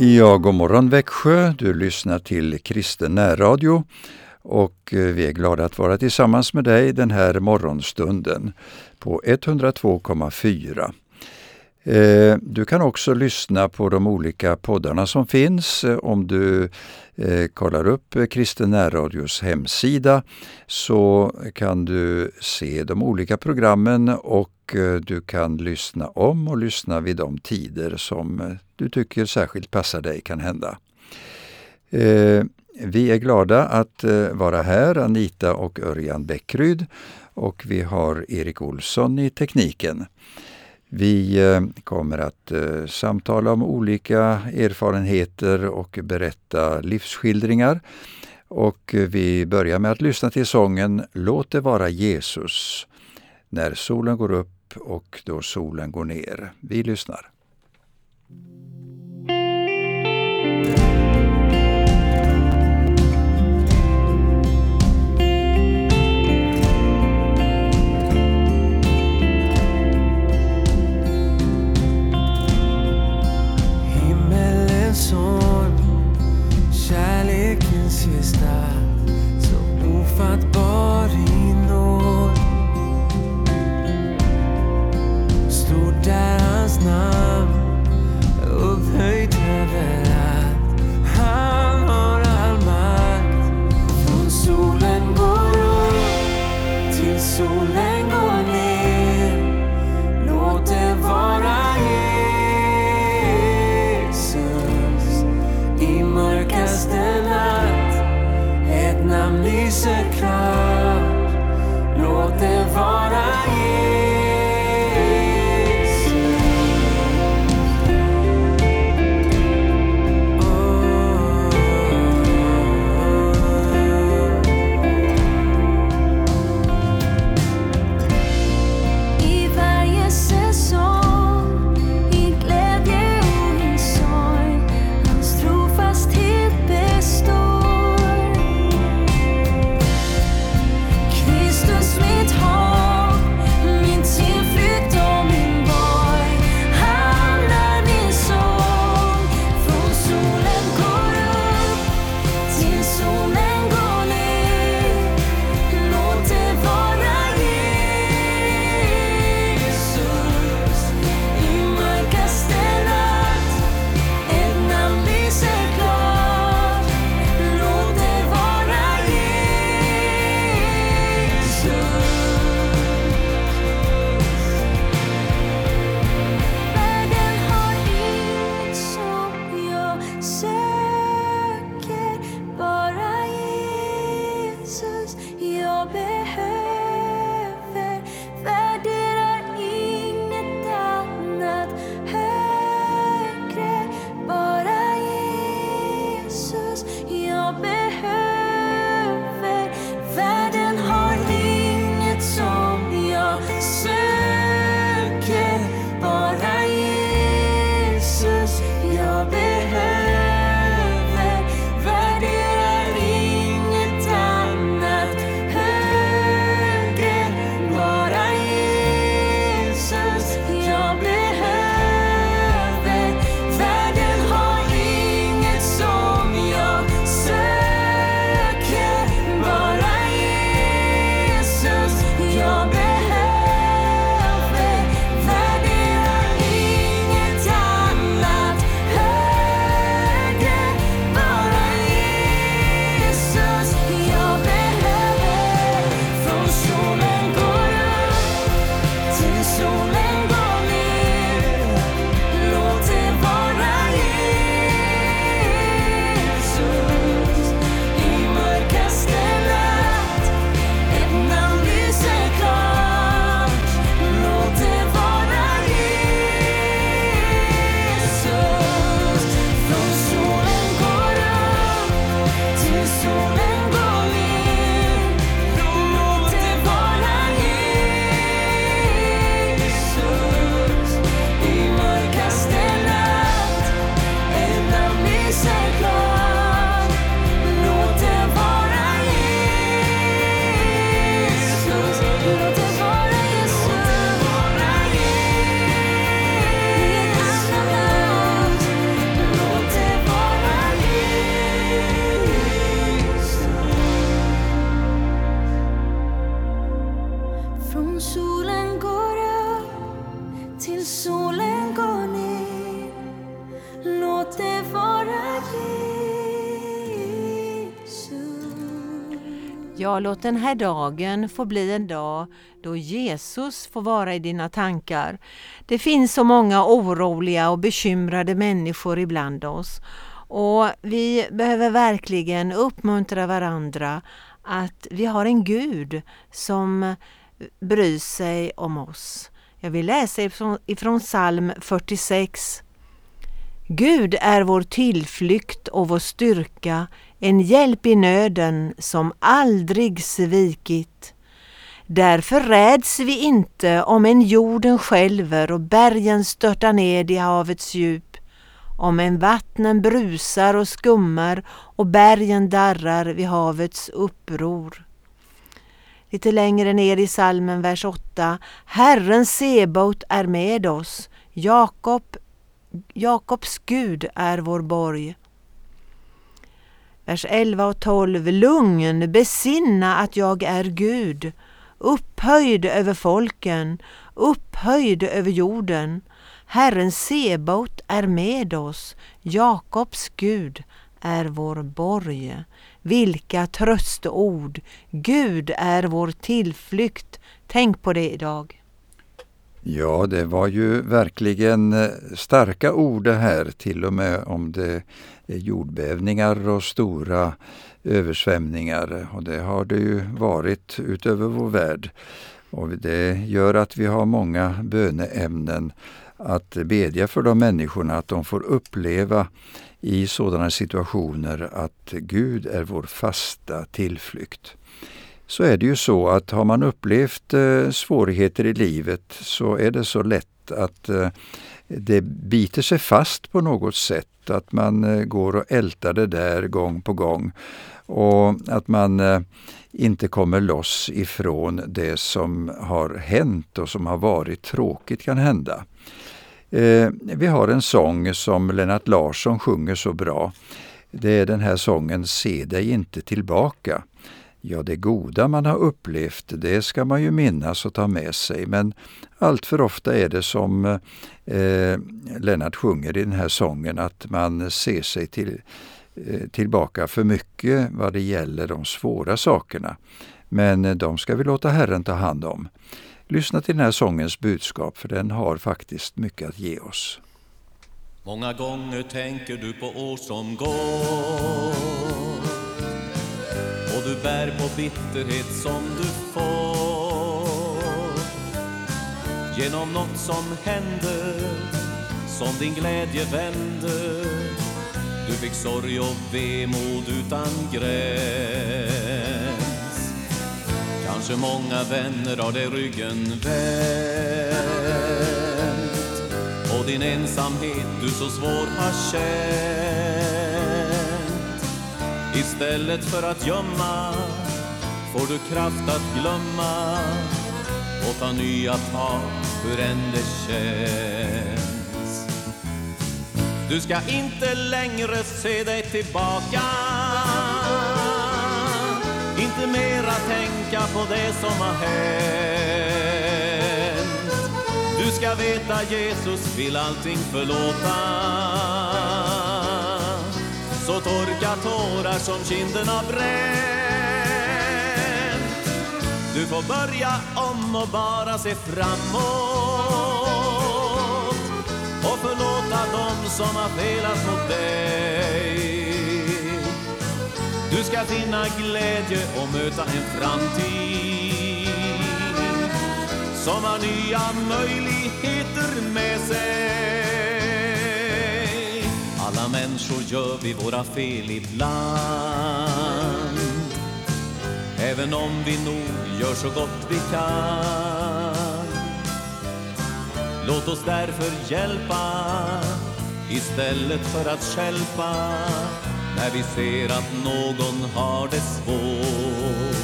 Ja, god morgon Växjö. Du lyssnar till Kristen närradio och eh, vi är glada att vara tillsammans med dig den här morgonstunden på 102,4. Eh, du kan också lyssna på de olika poddarna som finns. Eh, om du kollar upp Kristen närradios hemsida så kan du se de olika programmen och Eh, du kan lyssna om och lyssna vid de tider som eh, du tycker särskilt passar dig kan hända. Eh, vi är glada att vara här, Anita och Örjan Bäckryd och vi har Erik Olsson i tekniken. Vi kommer att samtala om olika erfarenheter och berätta livsskildringar. Och vi börjar med att lyssna till sången Låt det vara Jesus när solen går upp och då solen går ner. Vi lyssnar. Låt den här dagen få bli en dag då Jesus får vara i dina tankar. Det finns så många oroliga och bekymrade människor ibland oss och vi behöver verkligen uppmuntra varandra att vi har en Gud som bryr sig om oss. Jag vill läsa ifrån, ifrån psalm 46. Gud är vår tillflykt och vår styrka, en hjälp i nöden som aldrig svikit. Därför räds vi inte om en jorden skälver och bergen störtar ned i havets djup, om en vattnen brusar och skummar och bergen darrar vid havets uppror. Lite längre ner i salmen vers 8. Herren Sebaot är med oss. Jakob, Jakobs Gud är vår borg. Vers 11 och 12. Lugn, besinna att jag är Gud, upphöjd över folken, upphöjd över jorden. Herren Sebaot är med oss, Jakobs Gud är vår borg. Vilka tröstord! Gud är vår tillflykt. Tänk på det idag. Ja, det var ju verkligen eh, starka ord det här, till och med om det är jordbävningar och stora översvämningar. Och det har det ju varit utöver vår värld. Och det gör att vi har många böneämnen att bedja för de människorna, att de får uppleva i sådana situationer att Gud är vår fasta tillflykt. Så är det ju så att har man upplevt eh, svårigheter i livet så är det så lätt att eh, det biter sig fast på något sätt, att man eh, går och ältar det där gång på gång och att man eh, inte kommer loss ifrån det som har hänt och som har varit tråkigt kan hända. Eh, vi har en sång som Lennart Larsson sjunger så bra. Det är den här sången Se dig inte tillbaka. Ja, det goda man har upplevt, det ska man ju minnas och ta med sig, men allt för ofta är det som eh, Lennart sjunger i den här sången, att man ser sig till, eh, tillbaka för mycket vad det gäller de svåra sakerna. Men de ska vi låta Herren ta hand om. Lyssna till den här sångens budskap, för den har faktiskt mycket att ge oss. Många gånger tänker du på år som går du bär på bitterhet som du får. Genom något som hände som din glädje vände Du fick sorg och vemod utan gräns. Kanske många vänner har dig ryggen vänt. Och din ensamhet du så svår har känt. Istället för att gömma får du kraft att glömma och ta nya tag hur än det känns. Du ska inte längre se dig tillbaka inte mera tänka på det som har hänt. Du ska veta Jesus vill allting förlåta. Så torka tårar som kinderna bränt. Du får börja om och bara se framåt och förlåta dem som har felat mot dig. Du ska finna glädje och möta en framtid som har nya möjligheter med sig. Alla människor gör vi våra fel ibland även om vi nog gör så gott vi kan. Låt oss därför hjälpa istället för att skälpa när vi ser att någon har det svårt.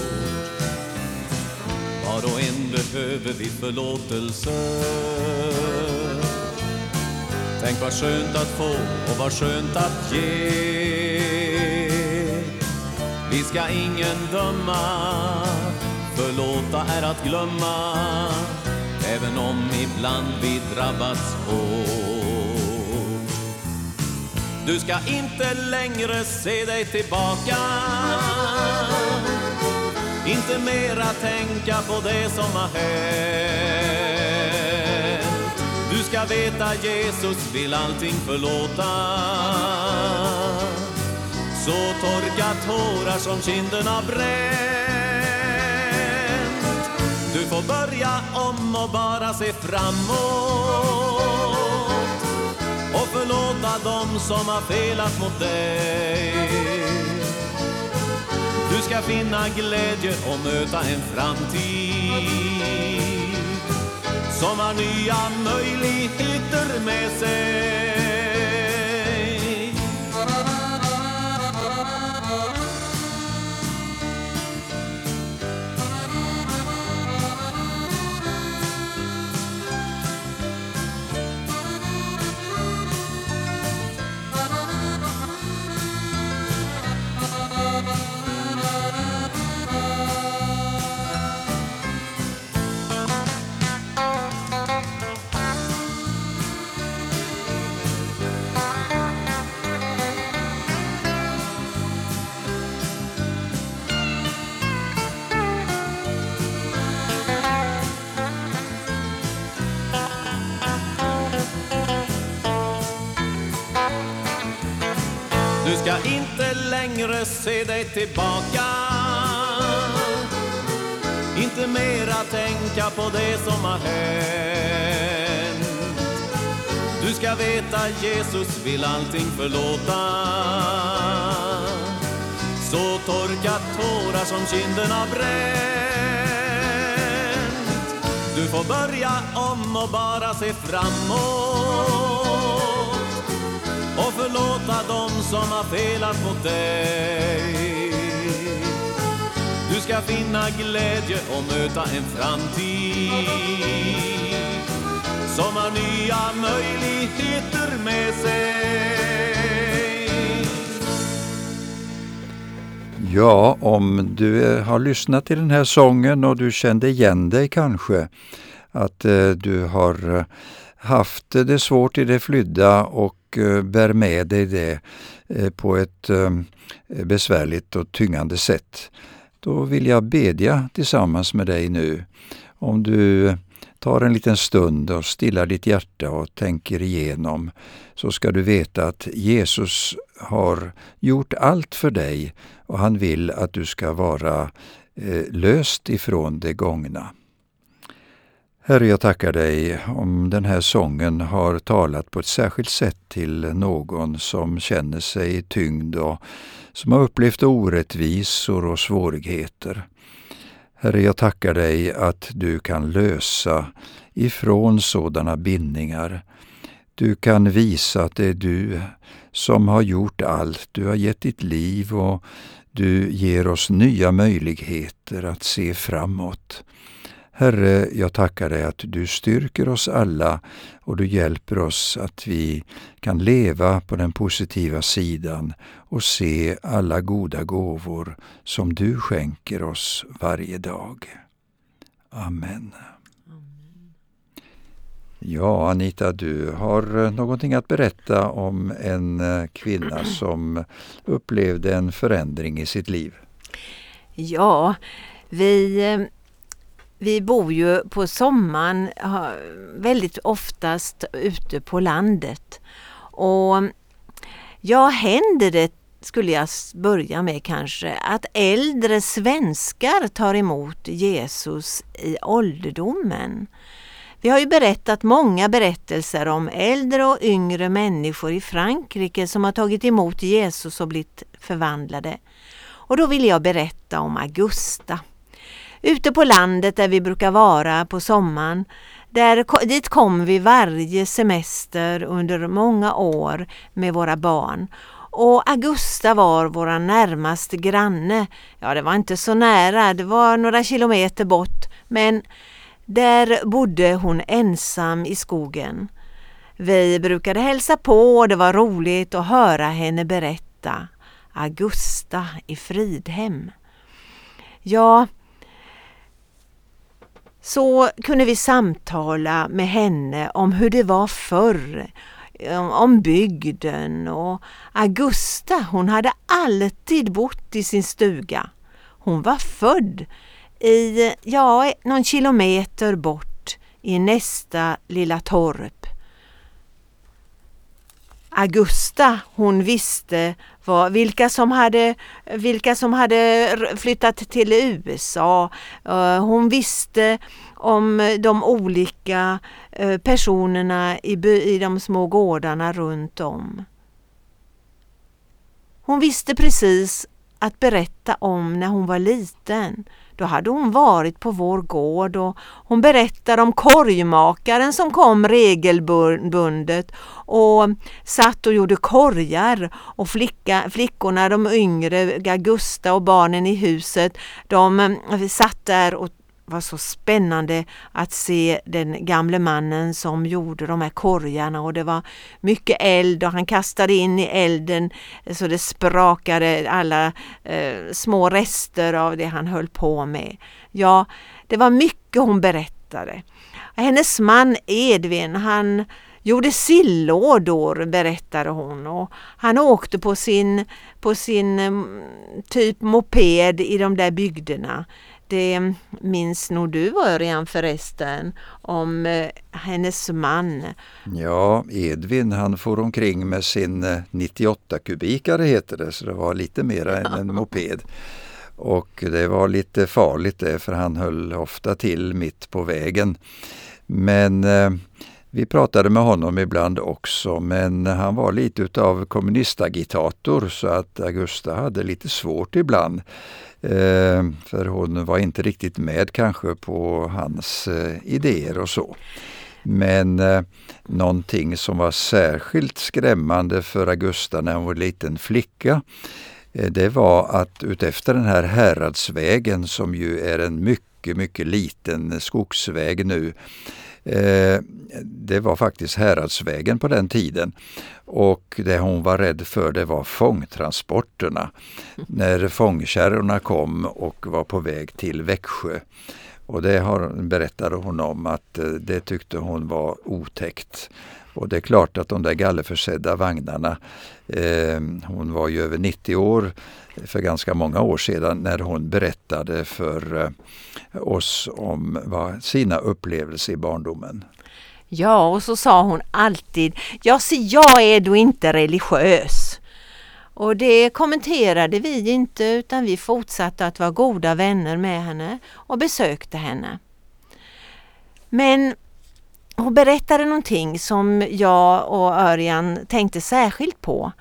Var och en behöver vi förlåtelse. Tänk vad skönt att få och vad skönt att ge. Vi ska ingen döma, förlåta är att glömma, även om ibland vi drabbats hårt. Du ska inte längre se dig tillbaka inte mera tänka på det som har hänt. Du ska veta Jesus vill allting förlåta. Så torka tårar som kinderna bränt. Du får börja om och bara se framåt och förlåta dem som har felat mot dig. Du ska finna glädje och möta en framtid som har nya möjligheter med sig. Se dig tillbaka. Inte mera tänka på det som har hänt. Du ska veta Jesus vill allting förlåta. Så torka tårar som kinderna bränt. Du får börja om och bara se framåt och förlåta dem som har felat mot dig. Du ska finna glädje och möta en framtid som har nya möjligheter med sig. Ja, om du eh, har lyssnat till den här sången och du kände igen dig kanske, att eh, du har eh, haft det svårt i det flydda och och eh, bär med dig det eh, på ett eh, besvärligt och tyngande sätt. Då vill jag bedja tillsammans med dig nu. Om du tar en liten stund och stillar ditt hjärta och tänker igenom så ska du veta att Jesus har gjort allt för dig och han vill att du ska vara löst ifrån det gångna. Herre, jag tackar dig om den här sången har talat på ett särskilt sätt till någon som känner sig tyngd och som har upplevt orättvisor och svårigheter. Herre, jag tackar dig att du kan lösa ifrån sådana bindningar. Du kan visa att det är du som har gjort allt. Du har gett ditt liv och du ger oss nya möjligheter att se framåt. Herre, jag tackar dig att du styrker oss alla och du hjälper oss att vi kan leva på den positiva sidan och se alla goda gåvor som du skänker oss varje dag. Amen. Ja, Anita, du har någonting att berätta om en kvinna som upplevde en förändring i sitt liv. Ja, vi vi bor ju på sommaren väldigt oftast ute på landet. Och ja, händer det, skulle jag börja med kanske, att äldre svenskar tar emot Jesus i ålderdomen. Vi har ju berättat många berättelser om äldre och yngre människor i Frankrike som har tagit emot Jesus och blivit förvandlade. Och då vill jag berätta om Augusta. Ute på landet där vi brukar vara på sommaren, där, dit kom vi varje semester under många år med våra barn. Och Augusta var vår närmaste granne. Ja, det var inte så nära, det var några kilometer bort, men där bodde hon ensam i skogen. Vi brukade hälsa på och det var roligt att höra henne berätta. Augusta i Fridhem. Ja, så kunde vi samtala med henne om hur det var förr, om bygden och Augusta hon hade alltid bott i sin stuga. hon var född i, ja, någon kilometer bort i nästa lilla torp. Augusta, hon visste vad, vilka, som hade, vilka som hade flyttat till USA. Eh, hon visste om de olika eh, personerna i, i de små gårdarna runt om. Hon visste precis att berätta om när hon var liten. Då hade hon varit på vår gård och hon berättade om korgmakaren som kom regelbundet och satt och gjorde korgar. Och flicka, flickorna, de yngre, Augusta och barnen i huset, de eh, satt där och var så spännande att se den gamle mannen som gjorde de här korgarna och det var mycket eld och han kastade in i elden så det sprakade alla eh, små rester av det han höll på med. Ja, det var mycket hon berättade. Hennes man Edvin, han gjorde sillådor berättade hon och han åkte på sin, på sin mm, typ moped i de där bygderna. Det minns nog du Örjan förresten om eh, hennes man. Ja, Edvin han får omkring med sin 98 eh, kubikare heter det, så det var lite mer än en moped. Och det var lite farligt det för han höll ofta till mitt på vägen. Men eh, vi pratade med honom ibland också men han var lite utav kommunistagitator så att Augusta hade lite svårt ibland. Eh, för hon var inte riktigt med kanske på hans eh, idéer och så. Men eh, någonting som var särskilt skrämmande för Augusta när hon var liten flicka eh, det var att utefter den här Häradsvägen som ju är en mycket, mycket liten skogsväg nu Eh, det var faktiskt Häradsvägen på den tiden. Och det hon var rädd för det var fångtransporterna. När fångkärrorna kom och var på väg till Växjö. Och det har, berättade hon om att eh, det tyckte hon var otäckt. Och det är klart att de där gallerförsedda vagnarna, eh, hon var ju över 90 år för ganska många år sedan när hon berättade för eh, oss om vad, sina upplevelser i barndomen. Ja, och så sa hon alltid, ja så jag är då inte religiös. Och det kommenterade vi inte utan vi fortsatte att vara goda vänner med henne och besökte henne. Men hon berättade någonting som jag och Örjan tänkte särskilt på.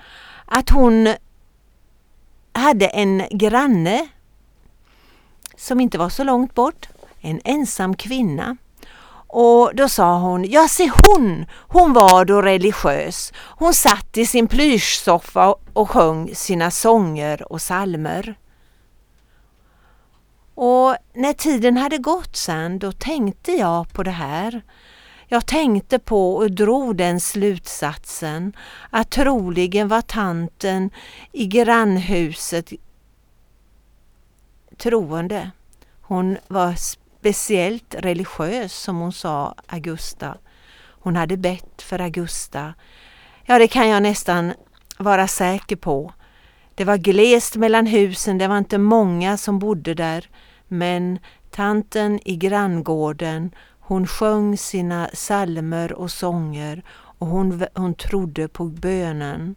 Att hon hade en granne som inte var så långt bort, en ensam kvinna. Och då sa hon, ja se hon, hon var då religiös. Hon satt i sin plyschsoffa och sjöng sina sånger och salmer. Och när tiden hade gått sen, då tänkte jag på det här. Jag tänkte på och drog den slutsatsen att troligen var tanten i grannhuset troende. Hon var speciellt religiös som hon sa, Augusta. Hon hade bett för Augusta. Ja, det kan jag nästan vara säker på. Det var glest mellan husen, det var inte många som bodde där. Men tanten i granngården, hon sjöng sina salmer och sånger och hon, hon trodde på bönen.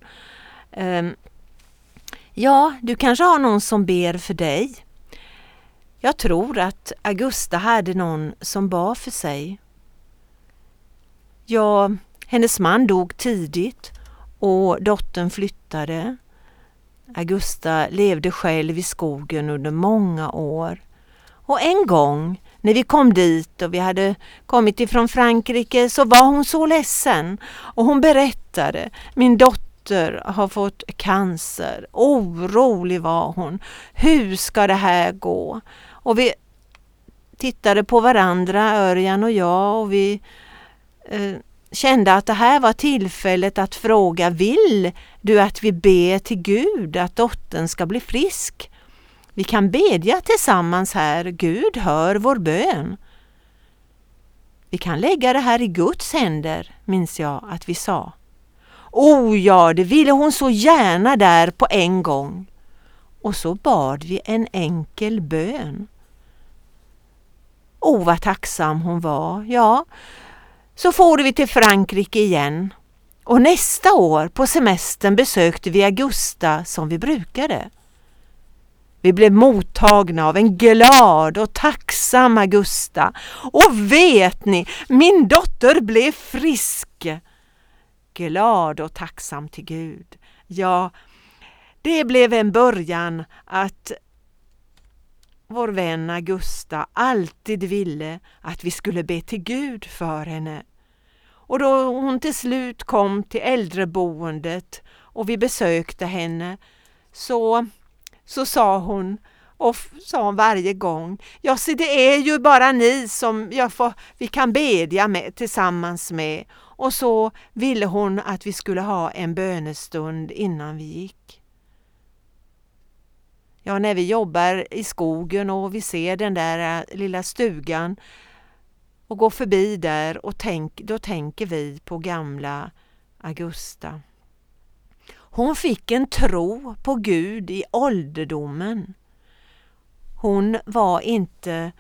Um, ja, du kanske har någon som ber för dig. Jag tror att Augusta hade någon som bar för sig. Ja, hennes man dog tidigt och dottern flyttade. Augusta levde själv i skogen under många år. Och en gång när vi kom dit och vi hade kommit ifrån Frankrike så var hon så ledsen och hon berättade, min dotter har fått cancer, orolig var hon. Hur ska det här gå? Och vi tittade på varandra, Örjan och jag, och vi eh, kände att det här var tillfället att fråga, vill du att vi ber till Gud att dottern ska bli frisk? Vi kan bedja tillsammans här, Gud hör vår bön. Vi kan lägga det här i Guds händer, minns jag att vi sa. Oh ja, det ville hon så gärna där på en gång. och så bad vi en enkel bön. O, vad tacksam hon var. Ja, så for vi till Frankrike igen och nästa år på semestern besökte vi Augusta som vi brukade. Vi blev mottagna av en glad och tacksam Augusta. Och vet ni, min dotter blev frisk. Glad och tacksam till Gud. Ja, det blev en början att vår vän Augusta alltid ville att vi skulle be till Gud för henne. Och då hon till slut kom till äldreboendet och vi besökte henne så, så sa hon och sa hon varje gång, ja se det är ju bara ni som jag får, vi kan bedja med, tillsammans med. Och så ville hon att vi skulle ha en bönestund innan vi gick. Ja, när vi jobbar i skogen och vi ser den där eh, lilla stugan och går förbi där och tänk, då tänker vi på gamla Augusta. Hon fick en tro på Gud i ålderdomen. Hon var inte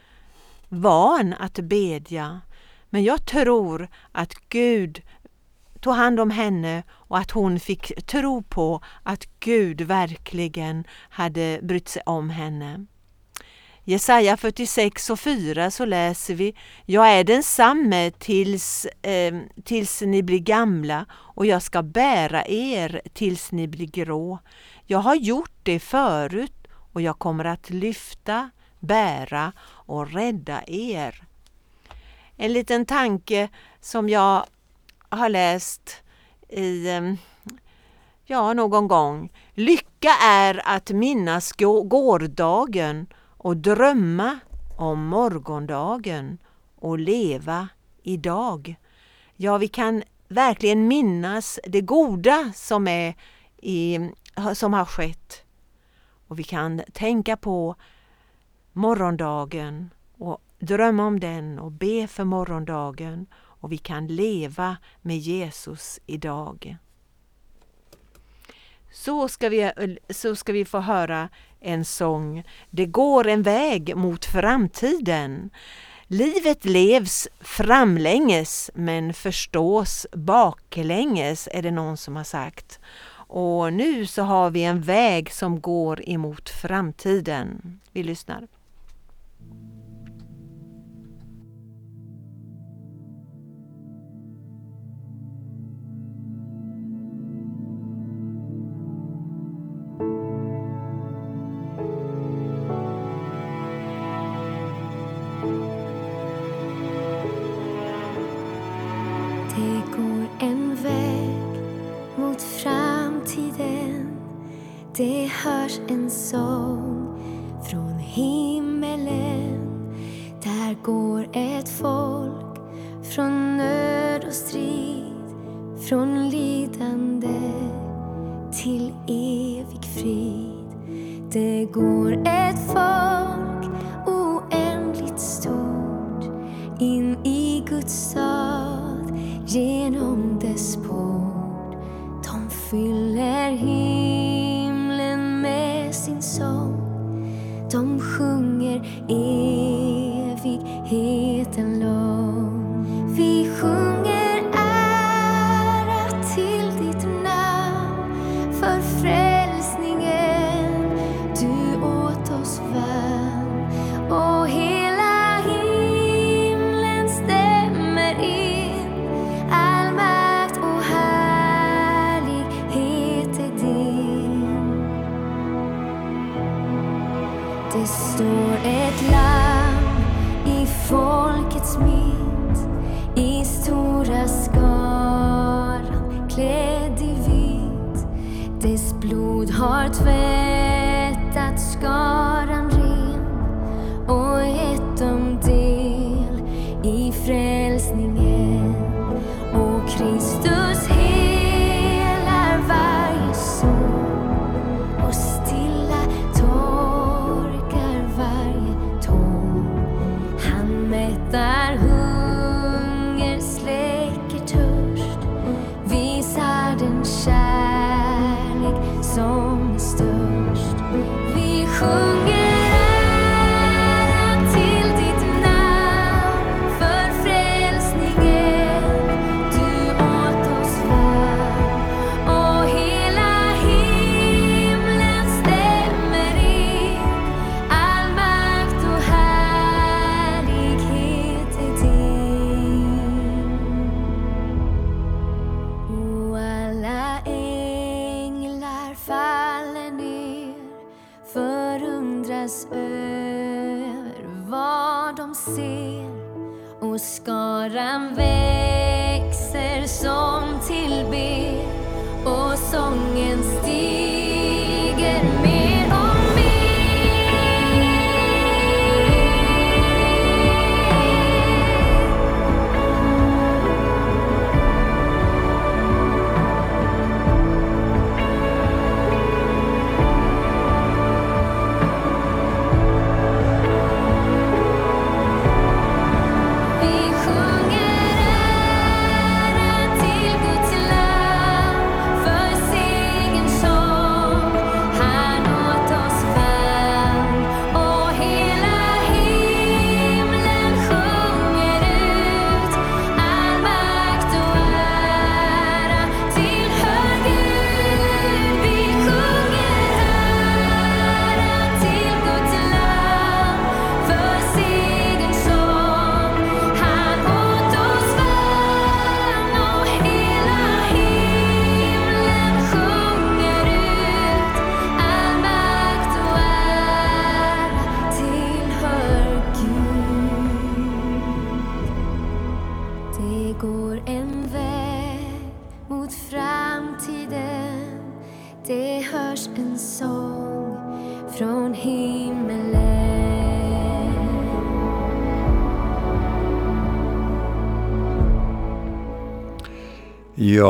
van att bedja, men jag tror att Gud tog hand om henne och att hon fick tro på att Gud verkligen hade brytt sig om henne. Jesaja 46 och 4 så läser vi Jag är densamme tills, eh, tills ni blir gamla och jag ska bära er tills ni blir grå. Jag har gjort det förut och jag kommer att lyfta, bära och rädda er. En liten tanke som jag har läst i ehm, ja, någon gång. Lycka är att minnas gårdagen och drömma om morgondagen och leva idag. Ja, vi kan verkligen minnas det goda som, är i, som har skett. Och vi kan tänka på morgondagen och drömma om den och be för morgondagen och vi kan leva med Jesus idag. Så ska, vi, så ska vi få höra en sång. Det går en väg mot framtiden. Livet levs framlänges men förstås baklänges är det någon som har sagt. Och nu så har vi en väg som går emot framtiden. Vi lyssnar. Det hörs en sång från himlen. permítanlo.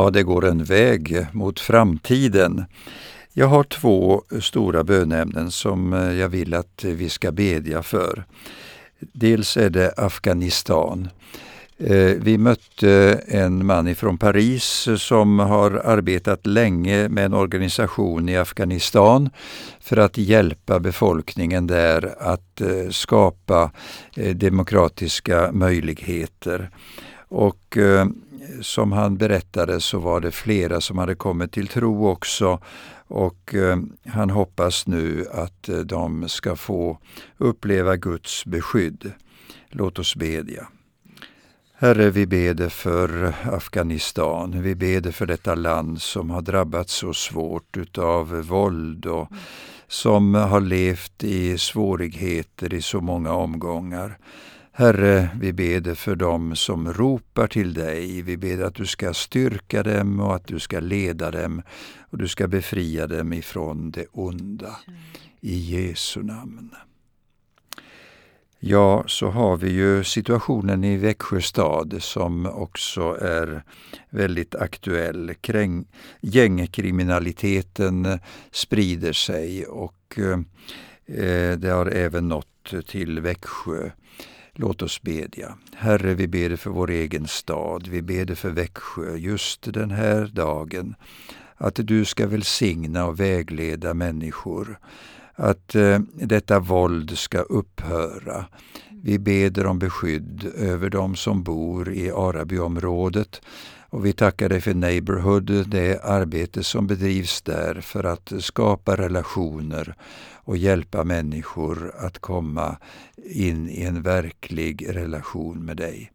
Ja, det går en väg mot framtiden. Jag har två stora bönämnen som eh, jag vill att vi ska bedja för. Dels är det Afghanistan. Eh, vi mötte en man ifrån Paris som har arbetat länge med en organisation i Afghanistan för att hjälpa befolkningen där att eh, skapa demokratiska möjligheter. Och eh, som han berättade så var det flera som hade kommit till tro också och eh, han hoppas nu att eh, de ska få uppleva Guds beskydd. Låt oss bedja. Herre, vi beder för Afghanistan. Vi beder för detta land som har drabbats så svårt utav våld och som har levt i svårigheter i så många omgångar. Herre, vi beder för dem som ropar till dig. Vi ber att du ska styrka dem och att du ska leda dem och du ska befria dem ifrån det onda. I Jesu namn. Ja, så har vi ju situationen i Växjö stad som också är väldigt aktuell. Kräng, gängkriminaliteten sprider sig och eh, det har även nått till Växjö. Låt oss bedja. Herre, vi ber för vår egen stad, vi ber för Växjö just den här dagen. Att du ska välsigna och vägleda människor. Att eh, detta våld ska upphöra. Vi beder om beskydd över de som bor i Arabyområdet och vi tackar dig för Neighborhood, det arbete som bedrivs där för att skapa relationer och hjälpa människor att komma in i en verklig relation med dig.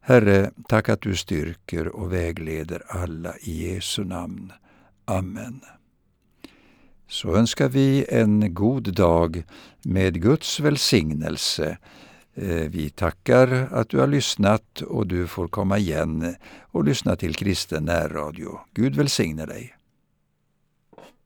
Herre, tack att du styrker och vägleder alla i Jesu namn. Amen. Så önskar vi en god dag med Guds välsignelse. Eh, vi tackar att du har lyssnat och du får komma igen och lyssna till Kristen närradio. Gud välsigne dig.